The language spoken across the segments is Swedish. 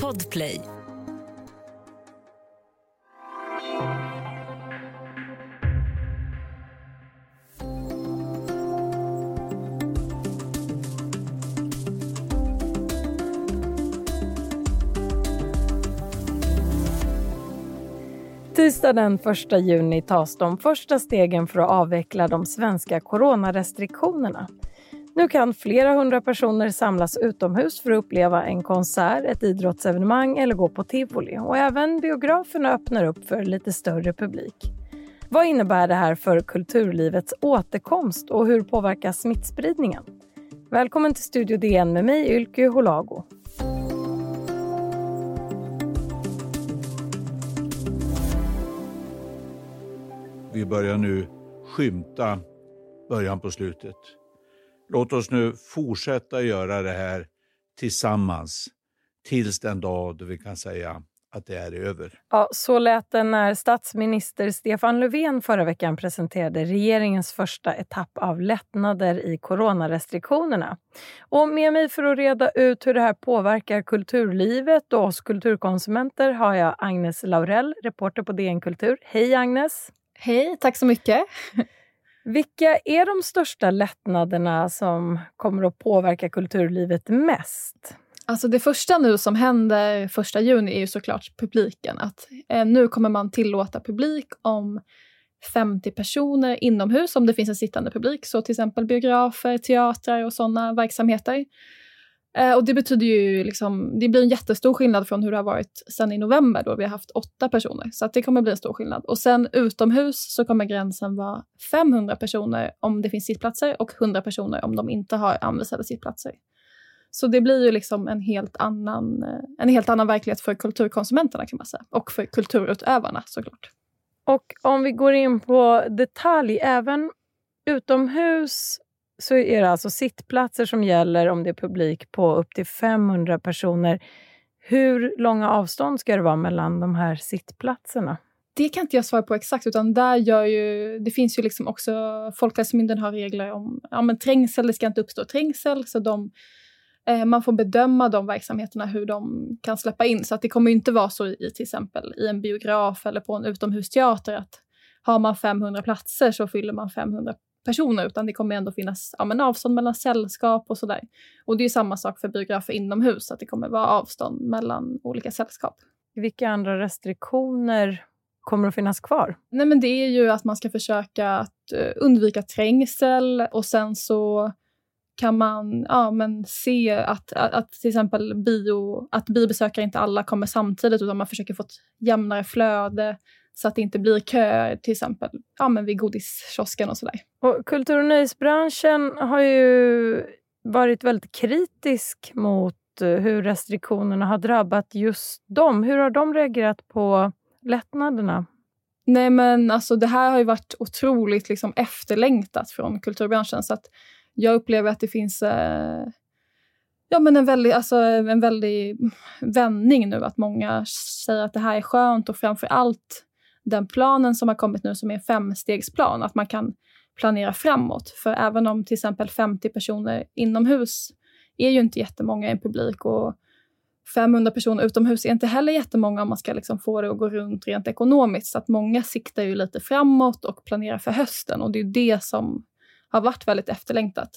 Podplay. Tisdag den 1 juni tas de första stegen för att avveckla de svenska coronarestriktionerna. Nu kan flera hundra personer samlas utomhus för att uppleva en konsert, ett idrottsevenemang eller gå på tivoli. Och även biograferna öppnar upp för lite större publik. Vad innebär det här för kulturlivets återkomst och hur påverkas smittspridningen? Välkommen till Studio DN med mig, Ylke Holago. Vi börjar nu skymta början på slutet. Låt oss nu fortsätta göra det här tillsammans tills den dag då vi kan säga att det är över. Ja, så lät det när statsminister Stefan Löfven förra veckan presenterade regeringens första etapp av lättnader i coronarestriktionerna. Och med mig för att reda ut hur det här påverkar kulturlivet och oss kulturkonsumenter har jag Agnes Laurell, reporter på DN Kultur. Hej Agnes! Hej, tack så mycket. Vilka är de största lättnaderna som kommer att påverka kulturlivet mest? Alltså det första nu som händer första juni är ju såklart publiken. Att, eh, nu kommer man tillåta publik om 50 personer inomhus om det finns en sittande publik. Så till exempel biografer, teatrar och sådana verksamheter. Eh, och det betyder ju liksom, det blir en jättestor skillnad från hur det har varit sen i november då vi har haft åtta personer. Så att det kommer bli en stor skillnad. Och sen utomhus så kommer gränsen vara 500 personer om det finns sittplatser och 100 personer om de inte har anvisade sittplatser. Så det blir ju liksom en helt annan, eh, en helt annan verklighet för kulturkonsumenterna kan man säga. Och för kulturutövarna såklart. Och om vi går in på detalj, även utomhus så är det alltså sittplatser som gäller om det är publik på upp till 500 personer. Hur långa avstånd ska det vara mellan de här sittplatserna? Det kan inte jag svara på exakt, utan där gör ju, det finns ju liksom också, Folkhälsomyndigheten har regler om ja, men trängsel, det ska inte uppstå trängsel, så de, eh, man får bedöma de verksamheterna, hur de kan släppa in. Så att det kommer inte vara så i till exempel i en biograf eller på en utomhusteater att har man 500 platser så fyller man 500 personer, utan det kommer ändå finnas ja, men avstånd mellan sällskap och sådär. Och det är samma sak för biografer inomhus, att det kommer vara avstånd mellan olika sällskap. Vilka andra restriktioner kommer att finnas kvar? Nej, men det är ju att man ska försöka att uh, undvika trängsel och sen så kan man ja, men se att, att, att, till exempel bio, att biobesökare inte alla kommer samtidigt utan man försöker få ett jämnare flöde så att det inte blir köer till exempel ja, men vid godiskiosken och sådär. Och kultur och nöjesbranschen har ju varit väldigt kritisk mot eh, hur restriktionerna har drabbat just dem. Hur har de reagerat på lättnaderna? Nej men alltså det här har ju varit otroligt liksom, efterlängtat från kulturbranschen så att jag upplever att det finns eh, ja, men en, väldig, alltså, en väldig vändning nu att många säger att det här är skönt och framför allt den planen som har kommit nu som är en femstegsplan, att man kan planera framåt. För även om till exempel 50 personer inomhus är ju inte jättemånga i en publik och 500 personer utomhus är inte heller jättemånga om man ska liksom få det att gå runt rent ekonomiskt. Så att många siktar ju lite framåt och planerar för hösten och det är det som har varit väldigt efterlängtat.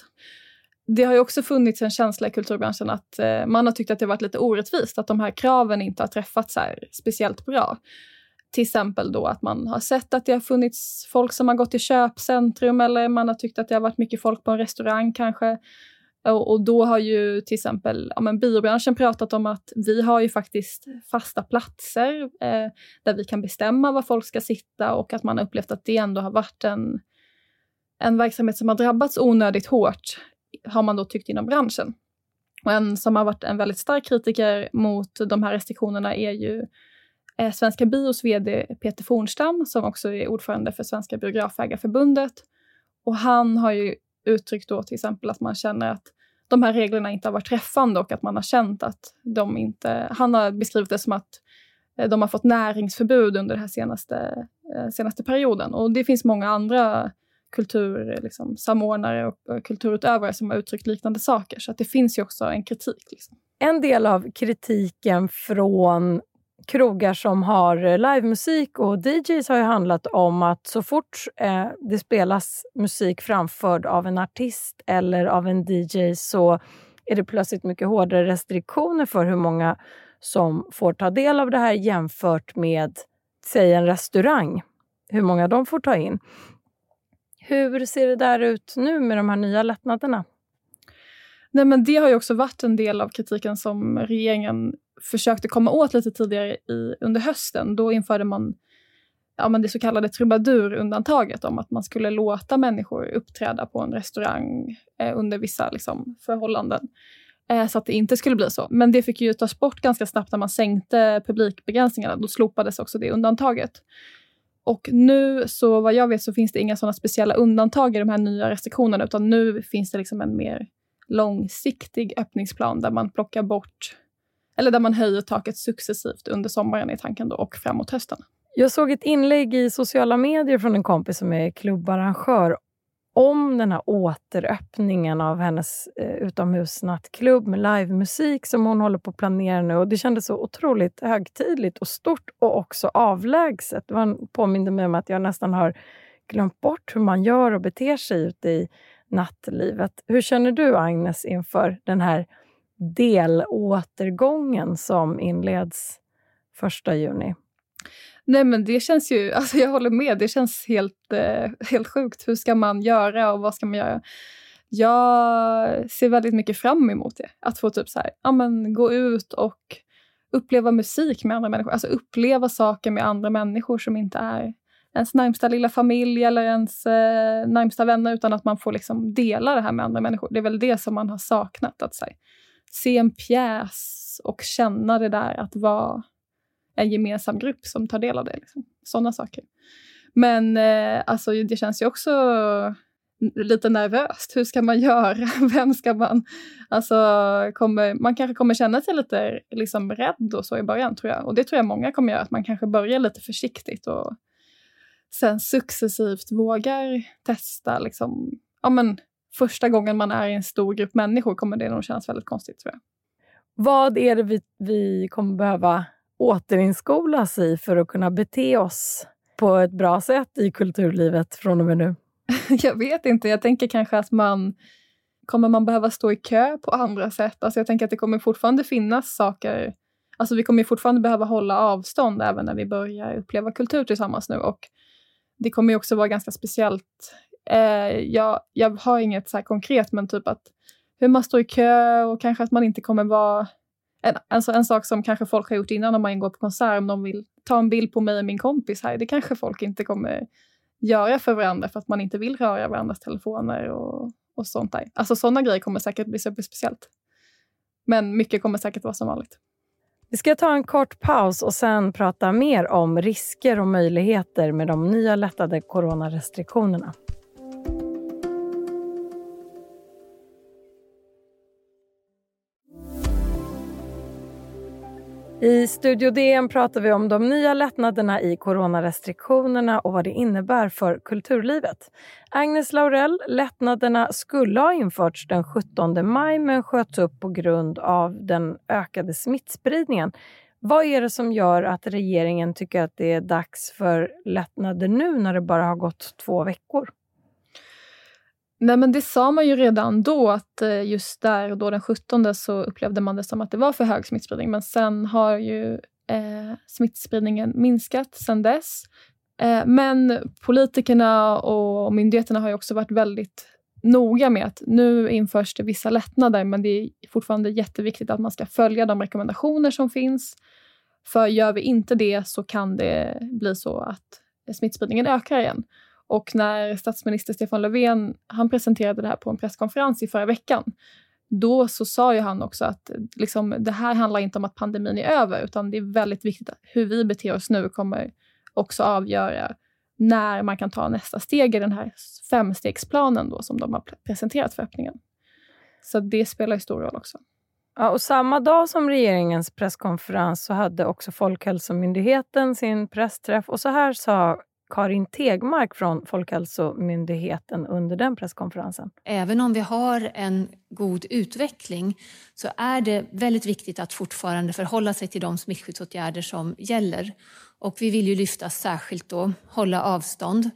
Det har ju också funnits en känsla i kulturbranschen att eh, man har tyckt att det varit lite orättvist, att de här kraven inte har träffats här speciellt bra. Till exempel då att man har sett att det har funnits folk som har gått till köpcentrum eller man har tyckt att det har varit mycket folk på en restaurang kanske. Och, och då har ju till exempel ja, men biobranschen pratat om att vi har ju faktiskt fasta platser eh, där vi kan bestämma var folk ska sitta och att man har upplevt att det ändå har varit en, en verksamhet som har drabbats onödigt hårt, har man då tyckt inom branschen. Och en som har varit en väldigt stark kritiker mot de här restriktionerna är ju Eh, Svenska Bios VD Peter Fornstam som också är ordförande för Svenska Biografägarförbundet. Och han har ju uttryckt då till exempel att man känner att de här reglerna inte har varit träffande och att man har känt att de inte... Han har beskrivit det som att eh, de har fått näringsförbud under den här senaste, eh, senaste perioden. Och det finns många andra kultursamordnare liksom, och kulturutövare som har uttryckt liknande saker. Så att det finns ju också en kritik. Liksom. En del av kritiken från krogar som har eh, livemusik och DJs har ju handlat om att så fort eh, det spelas musik framförd av en artist eller av en DJ så är det plötsligt mycket hårdare restriktioner för hur många som får ta del av det här jämfört med, säg en restaurang, hur många de får ta in. Hur ser det där ut nu med de här nya lättnaderna? Nej, men det har ju också varit en del av kritiken som regeringen försökte komma åt lite tidigare i, under hösten. Då införde man ja, men det så kallade trubadurundantaget om att man skulle låta människor uppträda på en restaurang eh, under vissa liksom, förhållanden. Eh, så att det inte skulle bli så. Men det fick ju tas bort ganska snabbt när man sänkte publikbegränsningarna. Då slopades också det undantaget. Och nu, så vad jag vet, så finns det inga sådana speciella undantag i de här nya restriktionerna, utan nu finns det liksom en mer långsiktig öppningsplan där man plockar bort, eller där man höjer taket successivt under sommaren i tanken då, och framåt hösten. Jag såg ett inlägg i sociala medier från en kompis som är klubbarrangör om den här återöppningen av hennes eh, utomhusnattklubb med livemusik som hon håller på att planera nu. Och det kändes så otroligt högtidligt och stort och också avlägset. Det påminde mig om att jag nästan har glömt bort hur man gör och beter sig ute i nattlivet. Hur känner du, Agnes, inför den här delåtergången som inleds 1 juni? Nej men det känns ju, alltså jag håller med, det känns helt, eh, helt sjukt. Hur ska man göra och vad ska man göra? Jag ser väldigt mycket fram emot det. Att få typ så här, ja, men, gå ut och uppleva musik med andra människor. Alltså uppleva saker med andra människor som inte är ens närmsta lilla familj eller ens eh, närmsta vänner utan att man får liksom dela det här med andra människor. Det är väl det som man har saknat. Att säga se en pjäs och känna det där att vara en gemensam grupp som tar del av det. Liksom. Sådana saker. Men eh, alltså, det känns ju också lite nervöst. Hur ska man göra? Vem ska man... Alltså, kommer, man kanske kommer känna sig lite liksom, rädd och så i början, tror jag. Och det tror jag många kommer göra, att man kanske börjar lite försiktigt och sen successivt vågar testa. Liksom, ja, men, första gången man är i en stor grupp människor kommer det nog kännas väldigt konstigt, tror jag. Vad är det vi, vi kommer behöva återinskolas i för att kunna bete oss på ett bra sätt i kulturlivet från och med nu? jag vet inte. Jag tänker kanske att man kommer man behöva stå i kö på andra sätt. Alltså jag tänker att det kommer fortfarande finnas saker Alltså vi kommer fortfarande behöva hålla avstånd även när vi börjar uppleva kultur tillsammans nu. Och det kommer också vara ganska speciellt. Eh, jag, jag har inget så konkret, men typ att hur man står i kö och kanske att man inte kommer vara en, alltså en sak som kanske folk har gjort innan när man går på konsert, om de vill ta en bild på mig och min kompis här, det kanske folk inte kommer göra för varandra för att man inte vill röra varandras telefoner och, och sånt där. Alltså sådana grejer kommer säkert bli superspeciellt. Men mycket kommer säkert vara som vanligt. Vi ska ta en kort paus och sen prata mer om risker och möjligheter med de nya lättade coronarestriktionerna. I Studio DN pratar vi om de nya lättnaderna i coronarestriktionerna och vad det innebär för kulturlivet. Agnes Laurell, lättnaderna skulle ha införts den 17 maj men sköts upp på grund av den ökade smittspridningen. Vad är det som gör att regeringen tycker att det är dags för lättnader nu när det bara har gått två veckor? Nej, men det sa man ju redan då, att eh, just där och då den 17 så upplevde man det som att det var för hög smittspridning. Men sen har ju eh, smittspridningen minskat sen dess. Eh, men politikerna och myndigheterna har ju också varit väldigt noga med att nu införs det vissa lättnader, men det är fortfarande jätteviktigt att man ska följa de rekommendationer som finns. För gör vi inte det så kan det bli så att smittspridningen ökar igen. Och när statsminister Stefan Löfven han presenterade det här på en presskonferens i förra veckan, då så sa ju han också att liksom, det här handlar inte om att pandemin är över, utan det är väldigt viktigt att hur vi beter oss nu kommer också avgöra när man kan ta nästa steg i den här femstegsplanen då, som de har presenterat för öppningen. Så det spelar ju stor roll också. Ja, och samma dag som regeringens presskonferens så hade också Folkhälsomyndigheten sin pressträff och så här sa Karin Tegmark från Folkhälsomyndigheten under den presskonferensen. Även om vi har en god utveckling så är det väldigt viktigt att fortfarande förhålla sig till de smittskyddsåtgärder som gäller. Och vi vill ju lyfta särskilt då hålla avstånd,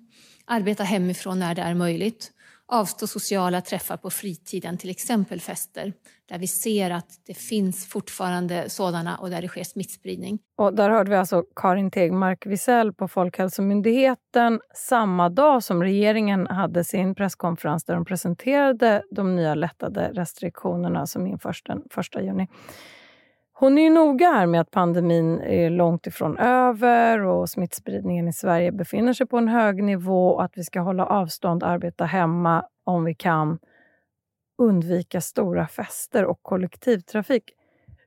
arbeta hemifrån när det är möjligt avstå sociala träffar på fritiden, till exempel fester, där vi ser att det finns fortfarande sådana och där det sker smittspridning. Och där hörde vi alltså Karin Tegmark Wisell på Folkhälsomyndigheten samma dag som regeringen hade sin presskonferens där de presenterade de nya lättade restriktionerna som införs den 1 juni. Hon är ju noga här med att pandemin är långt ifrån över och smittspridningen i Sverige befinner sig på en hög nivå och att vi ska hålla avstånd, arbeta hemma om vi kan, undvika stora fester och kollektivtrafik.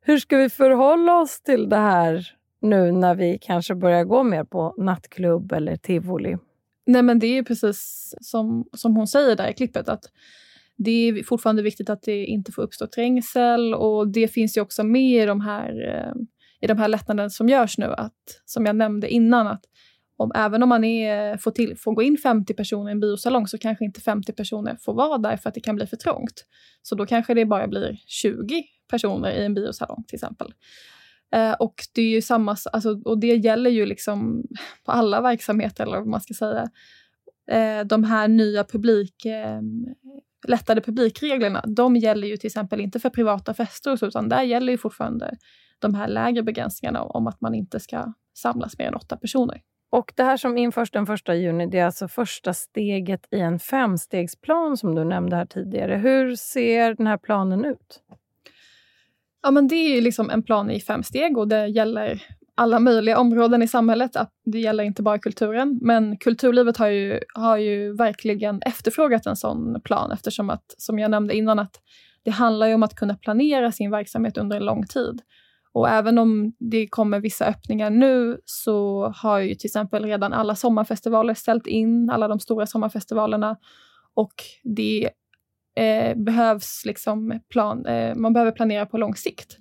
Hur ska vi förhålla oss till det här nu när vi kanske börjar gå mer på nattklubb eller tivoli? Nej men det är precis som, som hon säger där i klippet att det är fortfarande viktigt att det inte får uppstå trängsel och det finns ju också med i de här, eh, i de här lättnaderna som görs nu, att, som jag nämnde innan, att om, även om man är, får, till, får gå in 50 personer i en biosalong så kanske inte 50 personer får vara där för att det kan bli för trångt. Så då kanske det bara blir 20 personer i en biosalong till exempel. Eh, och det är ju samma, alltså, och det gäller ju liksom på alla verksamheter eller vad man ska säga. Eh, de här nya publik, eh, lättade publikreglerna, de gäller ju till exempel inte för privata fester och så, utan där gäller ju fortfarande de här lägre begränsningarna om att man inte ska samlas mer än åtta personer. Och Det här som införs den 1 juni, det är alltså första steget i en femstegsplan som du nämnde här tidigare. Hur ser den här planen ut? Ja, men det är liksom en plan i fem steg och det gäller alla möjliga områden i samhället. Det gäller inte bara kulturen, men kulturlivet har ju, har ju verkligen efterfrågat en sån plan eftersom att, som jag nämnde innan, att det handlar ju om att kunna planera sin verksamhet under en lång tid. Och även om det kommer vissa öppningar nu så har ju till exempel redan alla sommarfestivaler ställt in, alla de stora sommarfestivalerna. Och det eh, behövs liksom plan, eh, man behöver planera på lång sikt.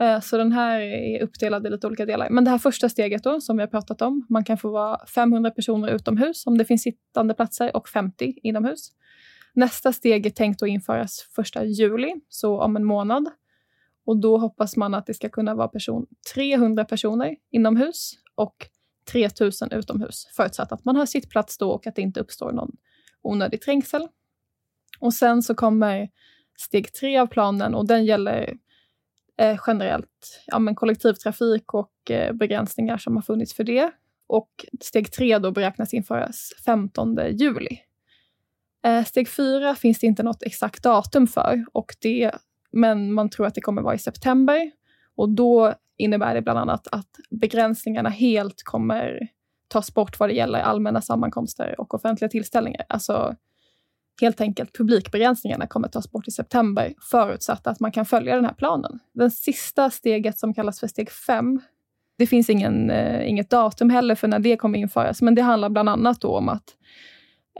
Eh, så den här är uppdelad i lite olika delar. Men det här första steget då, som vi har pratat om, man kan få vara 500 personer utomhus om det finns sittande platser och 50 inomhus. Nästa steg är tänkt att införas 1 juli, så om en månad. Och då hoppas man att det ska kunna vara person 300 personer inomhus och 3000 utomhus, förutsatt att man har sittplats då och att det inte uppstår någon onödig trängsel. Och sen så kommer steg tre av planen och den gäller eh, generellt ja, men kollektivtrafik och eh, begränsningar som har funnits för det. Och steg tre då beräknas införas 15 juli. Eh, steg fyra finns det inte något exakt datum för, och det, men man tror att det kommer vara i september. Och då innebär det bland annat att begränsningarna helt kommer tas bort vad det gäller allmänna sammankomster och offentliga tillställningar. Alltså helt enkelt publikbegränsningarna kommer tas bort i september förutsatt att man kan följa den här planen. Den sista steget som kallas för steg 5 det finns ingen, eh, inget datum heller för när det kommer införas, men det handlar bland annat om att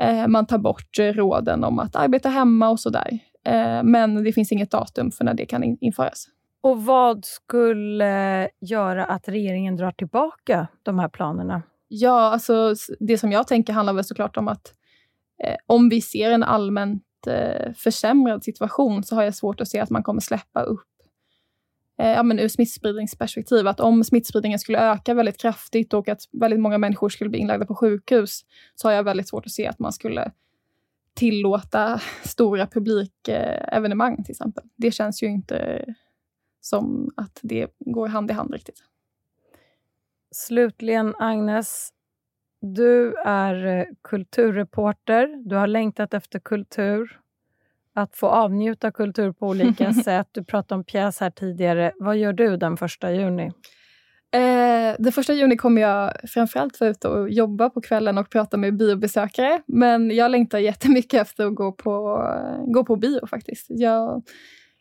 eh, man tar bort råden om att arbeta hemma och sådär. Eh, men det finns inget datum för när det kan in införas. Och vad skulle göra att regeringen drar tillbaka de här planerna? Ja, alltså det som jag tänker handlar väl såklart om att eh, om vi ser en allmänt eh, försämrad situation så har jag svårt att se att man kommer släppa upp eh, ja, men ur smittspridningsperspektiv, att om smittspridningen skulle öka väldigt kraftigt och att väldigt många människor skulle bli inlagda på sjukhus, så har jag väldigt svårt att se att man skulle tillåta stora publikevenemang till exempel. Det känns ju inte som att det går hand i hand riktigt. Slutligen, Agnes, du är eh, kulturreporter. Du har längtat efter kultur. Att få avnjuta kultur på olika sätt. Du pratade om pjäs här tidigare. Vad gör du den första juni? Eh, den första juni kommer jag framförallt vara ute och jobba på kvällen och prata med biobesökare. Men jag längtar jättemycket efter att gå på, gå på bio faktiskt. Jag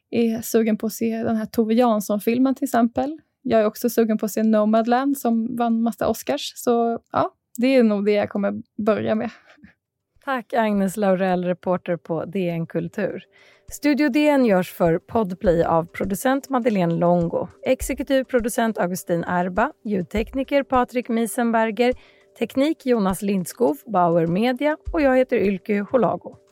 är sugen på att se den här Tove Jansson-filmen till exempel. Jag är också sugen på att se Nomadland som vann massa Oscars. Så ja, det är nog det jag kommer börja med. Tack Agnes Laurell, reporter på DN Kultur. Studio DN görs för Podplay av producent Madeleine Longo, exekutiv producent Augustin Erba, ljudtekniker Patrik Miesenberger, Teknik Jonas Lindskov, Bauer Media och jag heter Ylke Holago.